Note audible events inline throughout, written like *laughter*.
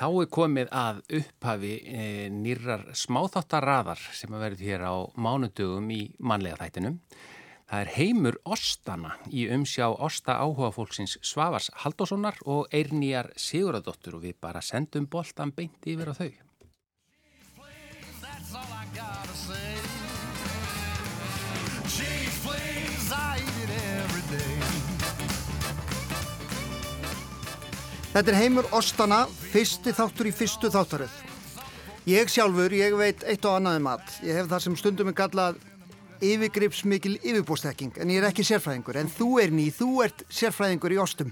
Þá er komið að upphafi e, nýrar smáþáttarraðar sem að verði hér á mánudögum í manlega þættinum. Það er heimur Ostana í umsjá Osta áhuga fólksins Svavars Haldóssonar og Eirnýjar Siguradóttur og við bara sendum boltan beint yfir á þau. Þetta er heimur Ostana, fyrsti þáttur í fyrstu þáttaröð. Ég sjálfur, ég veit eitt og annað um mat. Ég hef það sem stundum er kallað yfirgripsmikil yfirbústekking, en ég er ekki sérfræðingur. En þú er ný, þú ert sérfræðingur í ostum.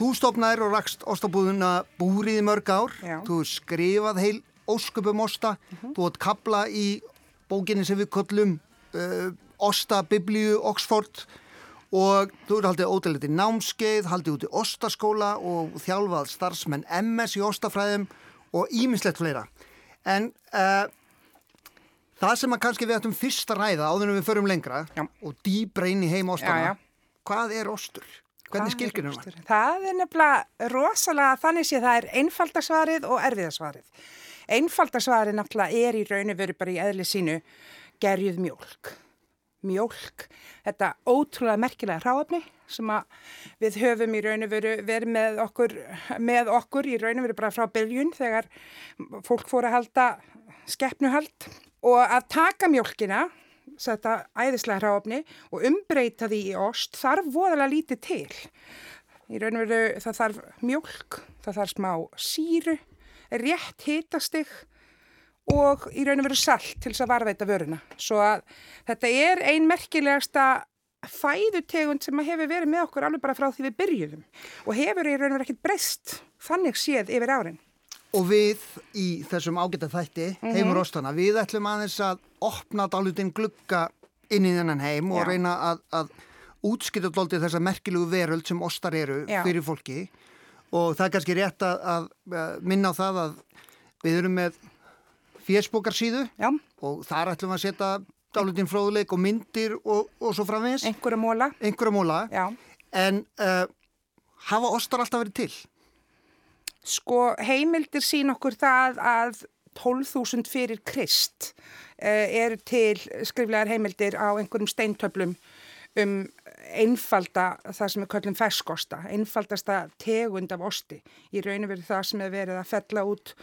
Þú stopnaðir og rakst ostabúðuna búrið í mörg ár. Já. Þú skrifað heil ósköpum osta. Þú átt kabla í bókinni sem við kollum uh, Osta Biblíu Oxford og þú eru haldið ótrúlega námskeið, haldið út í Ostaskóla og þjálfað starfsmenn MS í Ostafræðum og ímislegt fleira. En uh, það sem að kannski við ættum fyrst að ræða áður en við förum lengra Já. og dýbra inn í heim Ostana, Já, já. hvað er Ostur? Hvernig skilgjörnum er það? Það er nefnilega rosalega þannig sé það er einfaldasvarið og erfiðasvarið. Einfaldasvarið náttúrulega er í raun og veru bara í eðli sínu gerjuð mjólk. Mjólk, þetta ótrúlega merkilega ráafni sem við höfum í raun og veru verið með okkur, með okkur í raun og veru bara frá byljun þegar fólk fór að halda skeppnuhald og að taka mjólkina þetta æðislega hráfni og umbreyta því í ost þarf voðalega lítið til. Í raun og veru það þarf mjólk, það þarf smá síru, rétt hitastig og í raun og veru salt til þess að varveita vöruna. Svo að þetta er ein merkilegasta fæðutegund sem hefur verið með okkur alveg bara frá því við byrjuðum og hefur í raun og veru ekkert breyst þannig séð yfir árin. Og við í þessum ágæta þætti, Mhm. heimur Ostana, við ætlum aðeins að opna dálítinn glugga inn í þennan heim og Já. reyna að, að útskýta dálítið þessa merkilegu veröld sem ostar eru Já. fyrir fólki og það er kannski rétt að, að minna á það að við erum með fésbókarsíðu Já, og þar ætlum við að setja dálítinn fróðuleik og myndir og, og svo framvegis, einhverja móla. einhverja móla Já. en uh, hafa ostar alltaf verið til? Sko heimildir sín okkur það að 12.000 fyrir Krist uh, eru til skriflegar heimildir á einhverjum steintöflum um einfalda það sem við köllum ferskosta, einfaldasta tegund af osti. Í raun og veru það sem er verið að fella út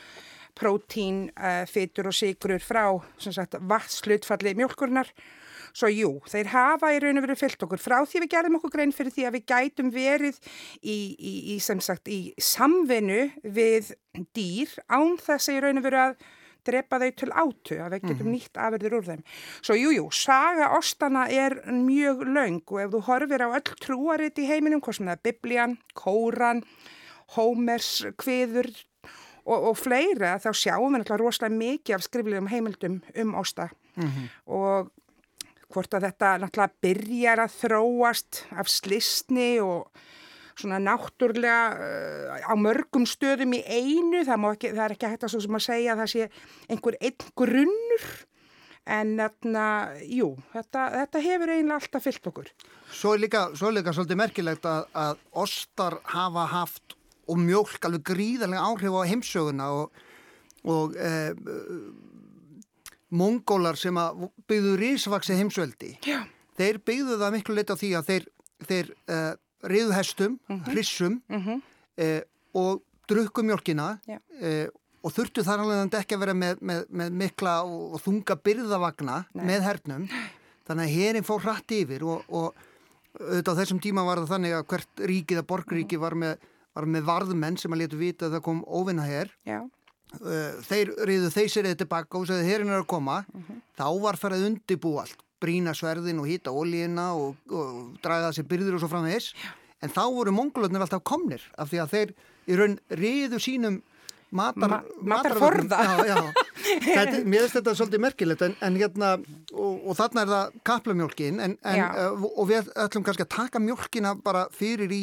prótín, uh, fytur og sigrur frá sem sagt, vatslutfalli mjölkurnar. Svo jú, þeir hafa í raun og veru fyllt okkur frá því við gerðum okkur grein fyrir því að við gætum verið í, í, í, sagt, í samvinnu við dýr án þess að í raun og veru að drepa þau til átu, að við getum nýtt afurður úr þeim. Svo jú, jú, saga ostana er mjög löng og ef þú horfir á öll trúarit í heiminum, hvað sem það er Biblian, Kóran, Hómers, Kviður og, og fleira, þá sjáum við náttúrulega rosalega mikið af skriflegum heimildum um osta og hvort að þetta náttúrulega byrjar að þróast af slistni og svona náttúrlega uh, á mörgum stöðum í einu, það, ekki, það er ekki að svo sem að segja að það sé einhver einn grunnur. En þarna, jú, þetta, þetta hefur eiginlega alltaf fyllt okkur. Svo er líka, svo er líka svolítið merkilegt að, að ostar hafa haft og mjólk alveg gríðarlega áhrif á heimsöguna og, og eh, mongólar sem að byggðu risvaksi heimsveldi Já. þeir byggðu það miklu leita á því að þeir, þeir uh, riðu hestum, hrissum Mm uh, og drukku mjólkina Já. uh, og þurftu þar alveg ekki að vera með, með, með mikla og, og þunga byrðavagna Nei. með hernum þannig að herin fór hratt yfir og, og auðvitað á þessum tíma var það þannig að hvert ríkið að borgríki var með, var með varðmenn sem að letu vita að það kom óvinna hér uh, þeir riðu þeir sér eða tilbaka og segði herin er að koma. Þá var farið undibú allt brína sverðin og hýta ólíina og, og draga það sér byrður og svo framvegis. En þá voru mongolöfnir alltaf komnir af því að þeir í raun riðu sínum matar, Ma- matarforða. Þetta, mér finnst þetta svolítið merkilegt en, en hérna og, og þarna er það kaplamjólkin en, en, uh, og við ætlum kannski að taka mjólkina bara fyrir í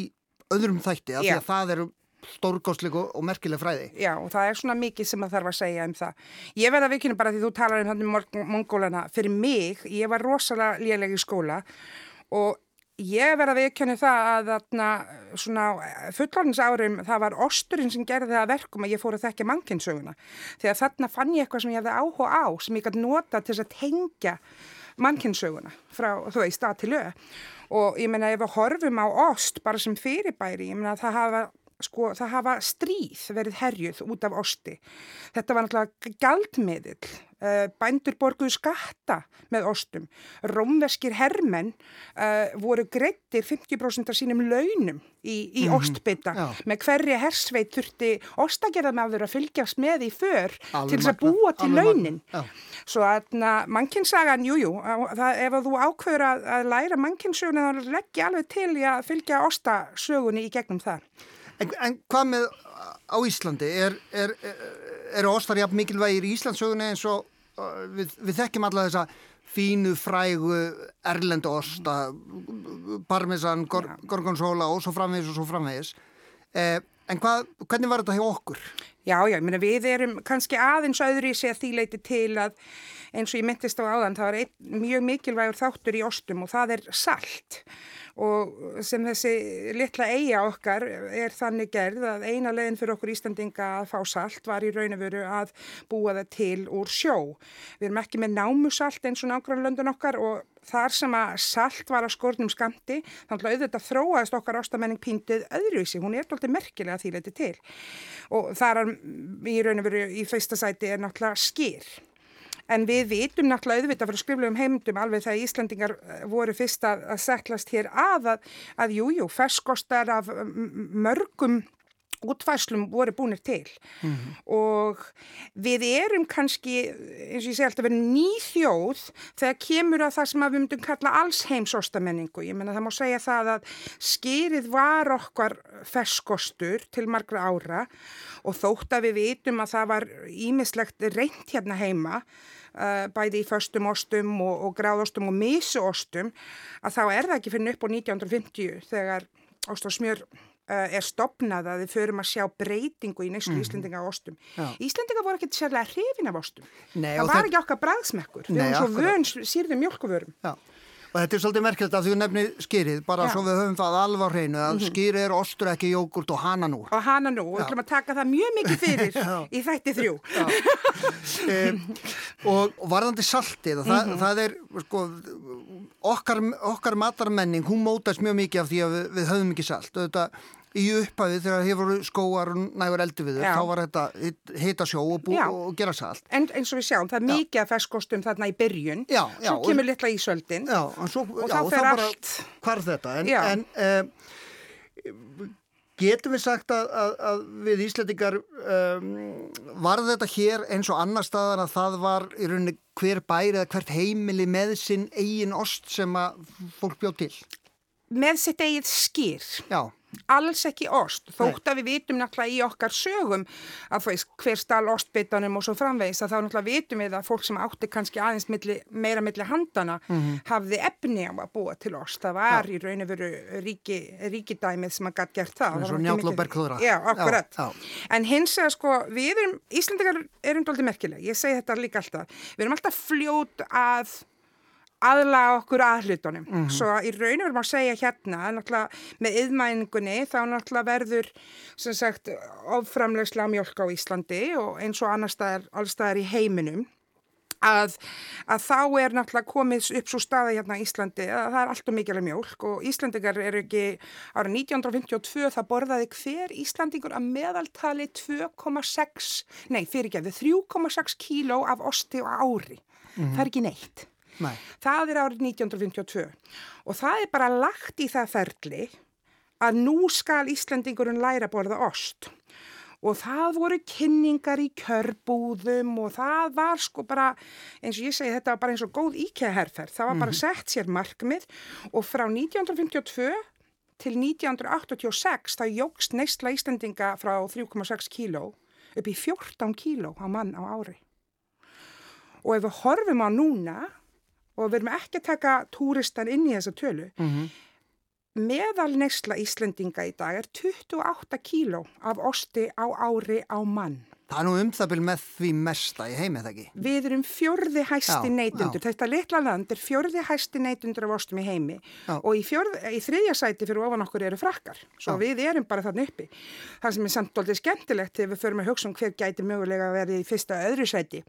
öðrum þætti af því að það eru stórgóðsleg og, merkileg fræði já, og það er svona mikið sem að þarf að segja um það. Ég verða vikinu bara því þú talar um þannig mongólana. Fyrir mig, ég var rosalega léleg í skóla og ég verði að viðkjöna það að þarna svona fullorins árum það var osturinn sem gerði það verkum að ég fór að þekka mannkynsöguna þegar þarna fann ég eitthvað sem ég hefði áhuga á sem ég gæti nota til að tengja mannkynsöguna frá þú veist að til auð og ég menna ef við horfum á ost bara sem fyrirbæri, ég menna það hafa sko það hafa stríð verið herjuð út af osti. Þetta var náttúrulega galdmiðil, uh, bændur borguðu skatta með ostum. Rómveskir hermenn uh, voru greittir 50% af sínum launum í, í mm -hmm. ostbytta. Með hverja hersveit þurfti ostagerðamaður að fylgjast með í för Alveg til þess að búa til launin. Svo að mannkynnsagan, jújú, ef þú ákveður að, að læra mannkynnssöguna þá leggja alveg til að fylgja ostasögunni í gegnum það. En, en hvað með á Íslandi? Er, er, er, er ostar jafn mikilvægir í Íslandsögunni eins og uh, við, við þekkjum alla þessa fínu, frægu, erlendu osta, parmesan, gor, gorgonzola og svo framvegis og svo framvegis. Eh, en hvað, hvernig var þetta hjá okkur? Já, já, ég meina við erum kannski aðeins öðru í sig að því leiti til að eins og ég myndist á áðan, það var ein, mjög mikilvægur þáttur í ostum og það er salt og sem þessi litla eiga okkar er þannig gerð að eina leginn fyrir okkur Íslandinga að fá salt var í raun og veru að búa það til úr sjó. Við erum ekki með námusalt eins og nágrannlöndun okkar og þar sem að salt var að skornum skamti þannig að auðvitað þróaðist okkar ástamenning píntið öðruvísi, hún er alltaf merkilega því leiti til. Og þar í raun og veru í fyrsta sæti er náttúrulega skýr En við vitum náttúrulega auðvitað frá skriflegum heimdum alveg þegar Íslandingar eh, voru fyrst að, að settlast hér að að, að jújú, jú, ferskostar af mörgum útfæslum voru búinir til mm -hmm. og við erum kannski, eins og ég segi alltaf verið nýþjóð þegar kemur að það sem við myndum kalla alls heimsóstamenningu ég menna það má segja það að skýrið var okkar ferskostur til margra ára og þótt að við vitum að það var ímislegt reynt hérna heima Uh, bæði í förstum ostum og, og gráðostum og mísuostum að þá er það ekki fyrir upp á 1950 þegar ost og smjör uh, er stopnað að við förum að sjá breytingu í neyslu mm. Íslendinga á ostum. Já. Íslendinga voru ekki sérlega hrifin af ostum. Nei, það var ekki okkar bræðsmekkur. Við erum svo vön sýrðum mjölkuvörum. Já. Og þetta er svolítið merkilegt að þú nefnir skýrið, bara Já. svo við höfum það alveg á hreinu, að mm -hmm. skýrið er ostur ekki jógurt og hana nú. Og hana nú, og við ætlum að taka það mjög mikið fyrir *laughs* í þætti þrjú. e, og, og varðandi saltið, það, mm -hmm. það er, sko, okkar, okkar matarmenning, hún mótast mjög mikið af því að við, við höfum ekki salt. Þetta, í upphæði þegar hefur skóar nægur eldi við þau, þá var þetta hita sjó og, og gera salt. En eins og við sjáum, það er mikið af ferskostum þarna í byrjun, já, já, svo kemur litla ísöldin og þá fer allt. Hvar þetta? En, en um, getum við sagt að, að, að við Íslandingar um, var þetta hér eins og annar staðar að það var í rauninni hver bæri eða hvert heimili með sinn eigin ost sem að fólk bjóð til? Með sitt eigið skýr. Já alls ekki ost, þótt að við vitum náttúrulega í okkar sögum að veist hver stál ostbyttanum og svo framvegis að þá náttúrulega vitum við að fólk sem átti kannski aðeins milli, meira milli handana mm -hmm. hafði efni á að búa til ost það var já. í raun og veru ríki, ríkidæmið sem að gætt gert það það Já, já. En hins að sko, við erum Íslandingar erum doldið merkileg, ég segi þetta líka alltaf við erum alltaf fljót að aðlaga okkur aðhlutunum. Mm -hmm. Svo í raun og veru má segja hérna, með yðmæningunni þá náttúrulega verður sem sagt oframlegslega mjölk á Íslandi og eins og annar staðar, allstaðar í heiminum að, að þá er náttúrulega komið upp svo staða hérna í Íslandi að það er alltaf mikilvæg mjölk og Íslandingar eru ekki ára 1952 það borðaði hver Íslandingur að meðaltali 2,6 nei fyrir ekki að þið 3,6 kíló af osti á ári. Mm -hmm. Það er ekki neitt. Nei. Það er árið 1952 og það er bara lagt í það ferli að nú skal Íslandingurinn læra borða ost og það voru kynningar í körbúðum og það var sko bara, eins og ég segi þetta var bara eins og góð íkjæðherferð, það var bara -hmm. sett sér markmið og frá 1952 til 1986 það jógst neistla Íslandinga frá 3,6 kíló upp í 14 kíló á mann á ári og ef við horfum á núna og við erum ekki að taka túristan inn í þessa tölu. Mm -hmm. Meðal neysla Íslendinga í dag er 28 kíló af osti á ári á mann. Það er nú um það byrj með því mesta í heimið, ekki? Við erum fjörði hæsti Já, neytundur. já. Þetta litla land er fjörði hæsti neytundur af ostum í heimi Já. og í, fjörð, í þriðja sæti fyrir ofan okkur eru frakkar. Svo við erum bara þarna uppi. Það sem er samt doldið skemmtilegt þegar við förum að hugsa um hver gæti mögulega að vera í fyrsta öðru sæti.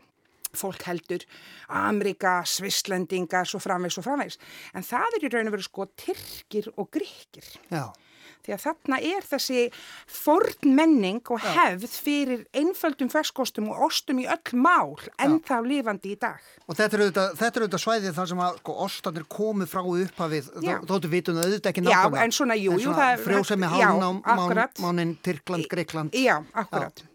Fólk heldur Amerika, Svisslendingar, svo framvegs og framvegs. En það er í raun og veru sko Tyrkir og Gríkir. Já. Því að þarna er þessi forn menning og hefð fyrir einföldum ferskostum og ostum í öll mál en þá lifandi í dag. Og þetta er auðvitað, er svæðið þar sem að sko, ostanir komið frá upphafið, Já. þó, þóttu vitum það auðvitað ekki Já, nákvæmlega. en svona, jú, En jú, það er- Frjósemi já, hálfnám, akkurat. mánin, Tyrkland, Greikland. Já, akkurat. Veist,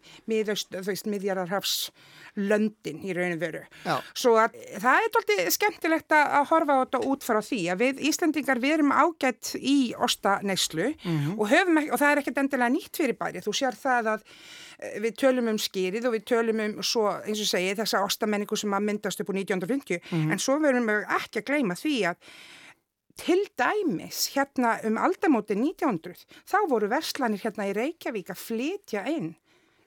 miðjararhafs löndin í rauninu veru. Já. Svo að það er doldið skemmtilegt að horfa á þetta út frá því að við Íslandingar við erum ágætt í ostaneyslu Mhm. og, höfum ekki, og það er ekkert endilega nýtt fyrir bæri. Þú sér það að eh, við tölum um skýrið og við tölum um svo, eins og segi, þessa ostamenningu sem að myndast upp á 1950 Mhm. en svo verum við ekki að gleyma því að Til dæmis hérna um aldamóti 1900 þá voru verslanir hérna í Reykjavík að flytja inn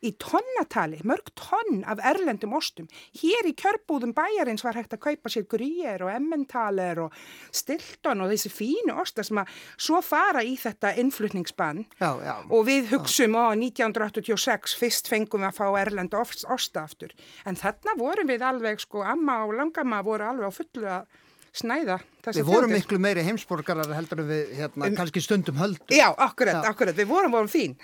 í tonnatali, mörg tonn af erlendum ostum. Hér í kjörbúðum bæjarins var hægt að kaupa sér grýjar og emmentaler og stilton og þessi fínu osta sem að svo fara í þetta innflutningsbann og við hugsum á 1986 fyrst fengum við að fá erlend ost- osta aftur. En þarna vorum við alveg sko, amma og langamma voru alveg á fullu að snæða Við vorum tegundir. miklu meiri heimsborgarar heldur en við hérna, kannski stundum höldum. Já, akkurat, Já. akkurat, við vorum vorum fín.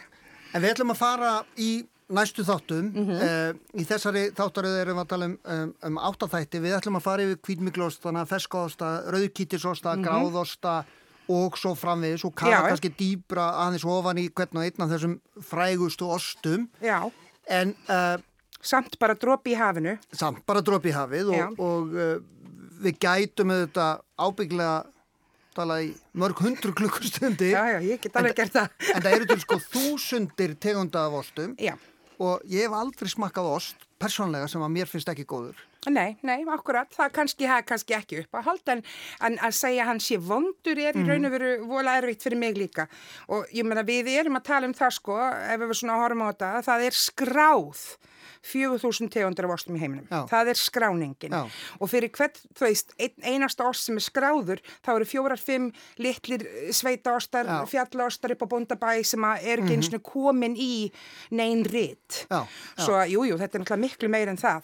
En við ætlum að fara í næstu þáttum. Mhm. uh, í þessari þáttaröðu erum við að tala um, um, um áttaþætti. Við ætlum að fara yfir kvítmiklóstana, ferskósta, rauðkítisosta, gráðosta og svo framvegis og já. kannski dýbra aðeins ofan í hvern og einn af þessum frægustu ostum. Já, En uh, samt bara dropi í hafinu. samt bara dropi í hafið og, og uh, við gætum auðvitað ábygglega tala í mörg hundru klukkustundir. Já, já, ég get alveg gert það. En það eru til sko þúsundir tegunda af ostum Já, og ég hef aldrei smakkað ost persónlega sem að mér finnst ekki góður. nei, nei, akkurat, það kannski, það kannski ekki upp að halda en, en að segja hann sé vondur er í raun og veru vola erfitt fyrir mig líka. Og ég meina við erum að tala um það sko, ef við svona horfum á þetta, það er skráð 4000 tegundir af ostum í heiminum. Já. Það er skráningin. Já. Og fyrir hvert, þú veist, ein, einasta ost sem er skráður, þá eru fjórar, fimm litlir sveitaostar, Já. Mhm. fjallaostar upp á bóndabæ sem er ekki eins og komin í neyn rit. Já, já. Svo, jú, jú, þetta er náttúrulega miklu meir en það.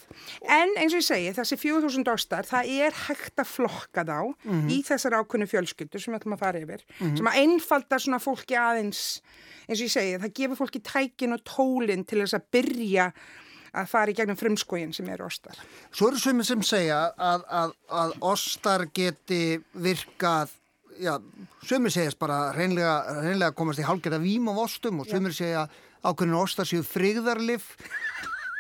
En eins og ég segi, þessi 4000 ostar, það er hægt að flokka þá Mhm. í þessar ákunni fjölskyldur sem við ætlum að fara yfir, sem að einfalda svona fólki aðeins, eins og ég segi, það gefur fólki tækin og tólin til þess að byrja að fara í gegnum frumskóin sem eru ostar. Svo eru sumir sem segja að, að, að ostar geti virkað, já, sumir segjast bara reynlega, reynlega komast í hálfgerða vím af ostum og sumir segja ákveðinu ostar séu frigðarlif.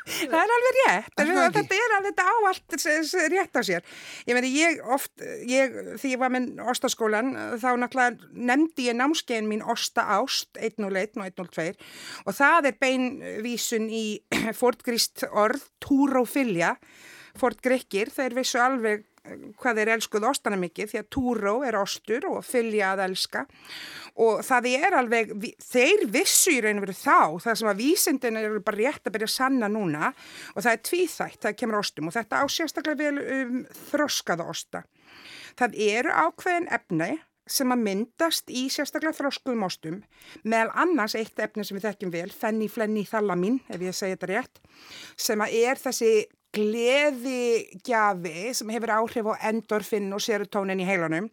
Það er alveg rétt, Er það þetta, er að þetta á allt s- s- rétt á sér. Ég meni, ég oft, ég, því ég var með ostaskólan, þá náttúrulega nefndi ég námskeiðin mín Osta Ást, 101 og 102 og það er beinvísun í *clears throat* fortgrist orð, túrófilja, fortgrekkir, þeir vissu alveg eh, hvað þeir elskuð ostana mikið því að túró er ostur og fylja að elska og það er alveg, þeir vissu í raun og veru þá, það sem að vísindin eru bara rétt að byrja að sanna núna og það er tvíþætt, það kemur ostum og þetta á sérstaklega vel um þroskaða osta. Það eru ákveðin efni sem að myndast í sérstaklega þroskuðum ostum, meðal annars eitt efni sem við þekkjum vel, fenni-flenni-þalamin, ef ég segi þetta rétt, sem að er þessi gleðigjafi sem hefur áhrif á endorfinn og serotonin í heilanum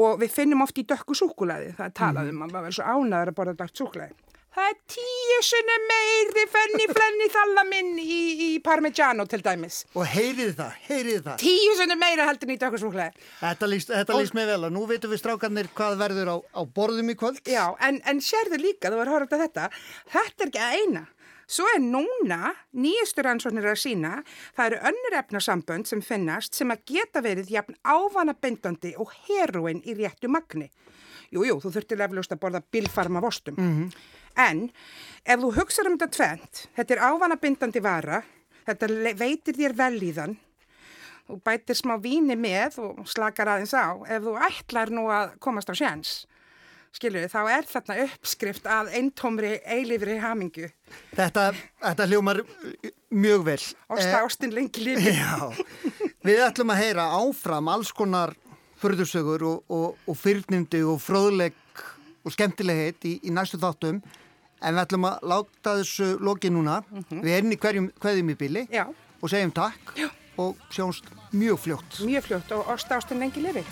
og við finnum oft í dökku súkulaði, það er talað um að maður er svo ánæður að borða dökkt súkulaði. Það er tíu sunni meiri fenni-flenni þalamin í, í Parmigiano til dæmis. Og heyrið það, heyrið það. Tíu sunni meira heldur í dökku súkulaði. Þetta líst, þetta líst mér vel að nú veitum við strákarnir hvað verður á, á borðum í kvöld. Já, en, en sérðu líka, þú var að horfa þetta, þetta er ekki að eina. Svo er núna, nýjastur ansvörnir að sína, það eru önnur efnasambönd sem finnast sem að geta verið jafn ávanabindandi og heroin í réttu magni. Jú, jú, þú þurftir eflaust að borða bilfarma vostum. En ef þú hugsaður um þetta tvent, þetta er ávanabindandi vara, þetta veitir þér vel í þann, þú bætir smá víni með og slakar aðeins á ef þú ætlar nú að komast á sjans skilur þá er þarna uppskrift að eintómri eilifri hamingu. Þetta, þetta hljómar mjög vel. Ásta eh, ástin lengi lífi. *laughs* Já, við ætlum að heyra áfram alls konar förðursögur og, og, og fyrrnindi og fróðleg og skemmtilegheit í, í næstu þáttum en við ætlum að láta þessu loki núna. Mm -hmm. Við erum í hverjum, hverjum í bili Já. og segjum takk Já. og sjáumst mjög fljótt. Mjög fljótt og ásta ástin lengi lífi.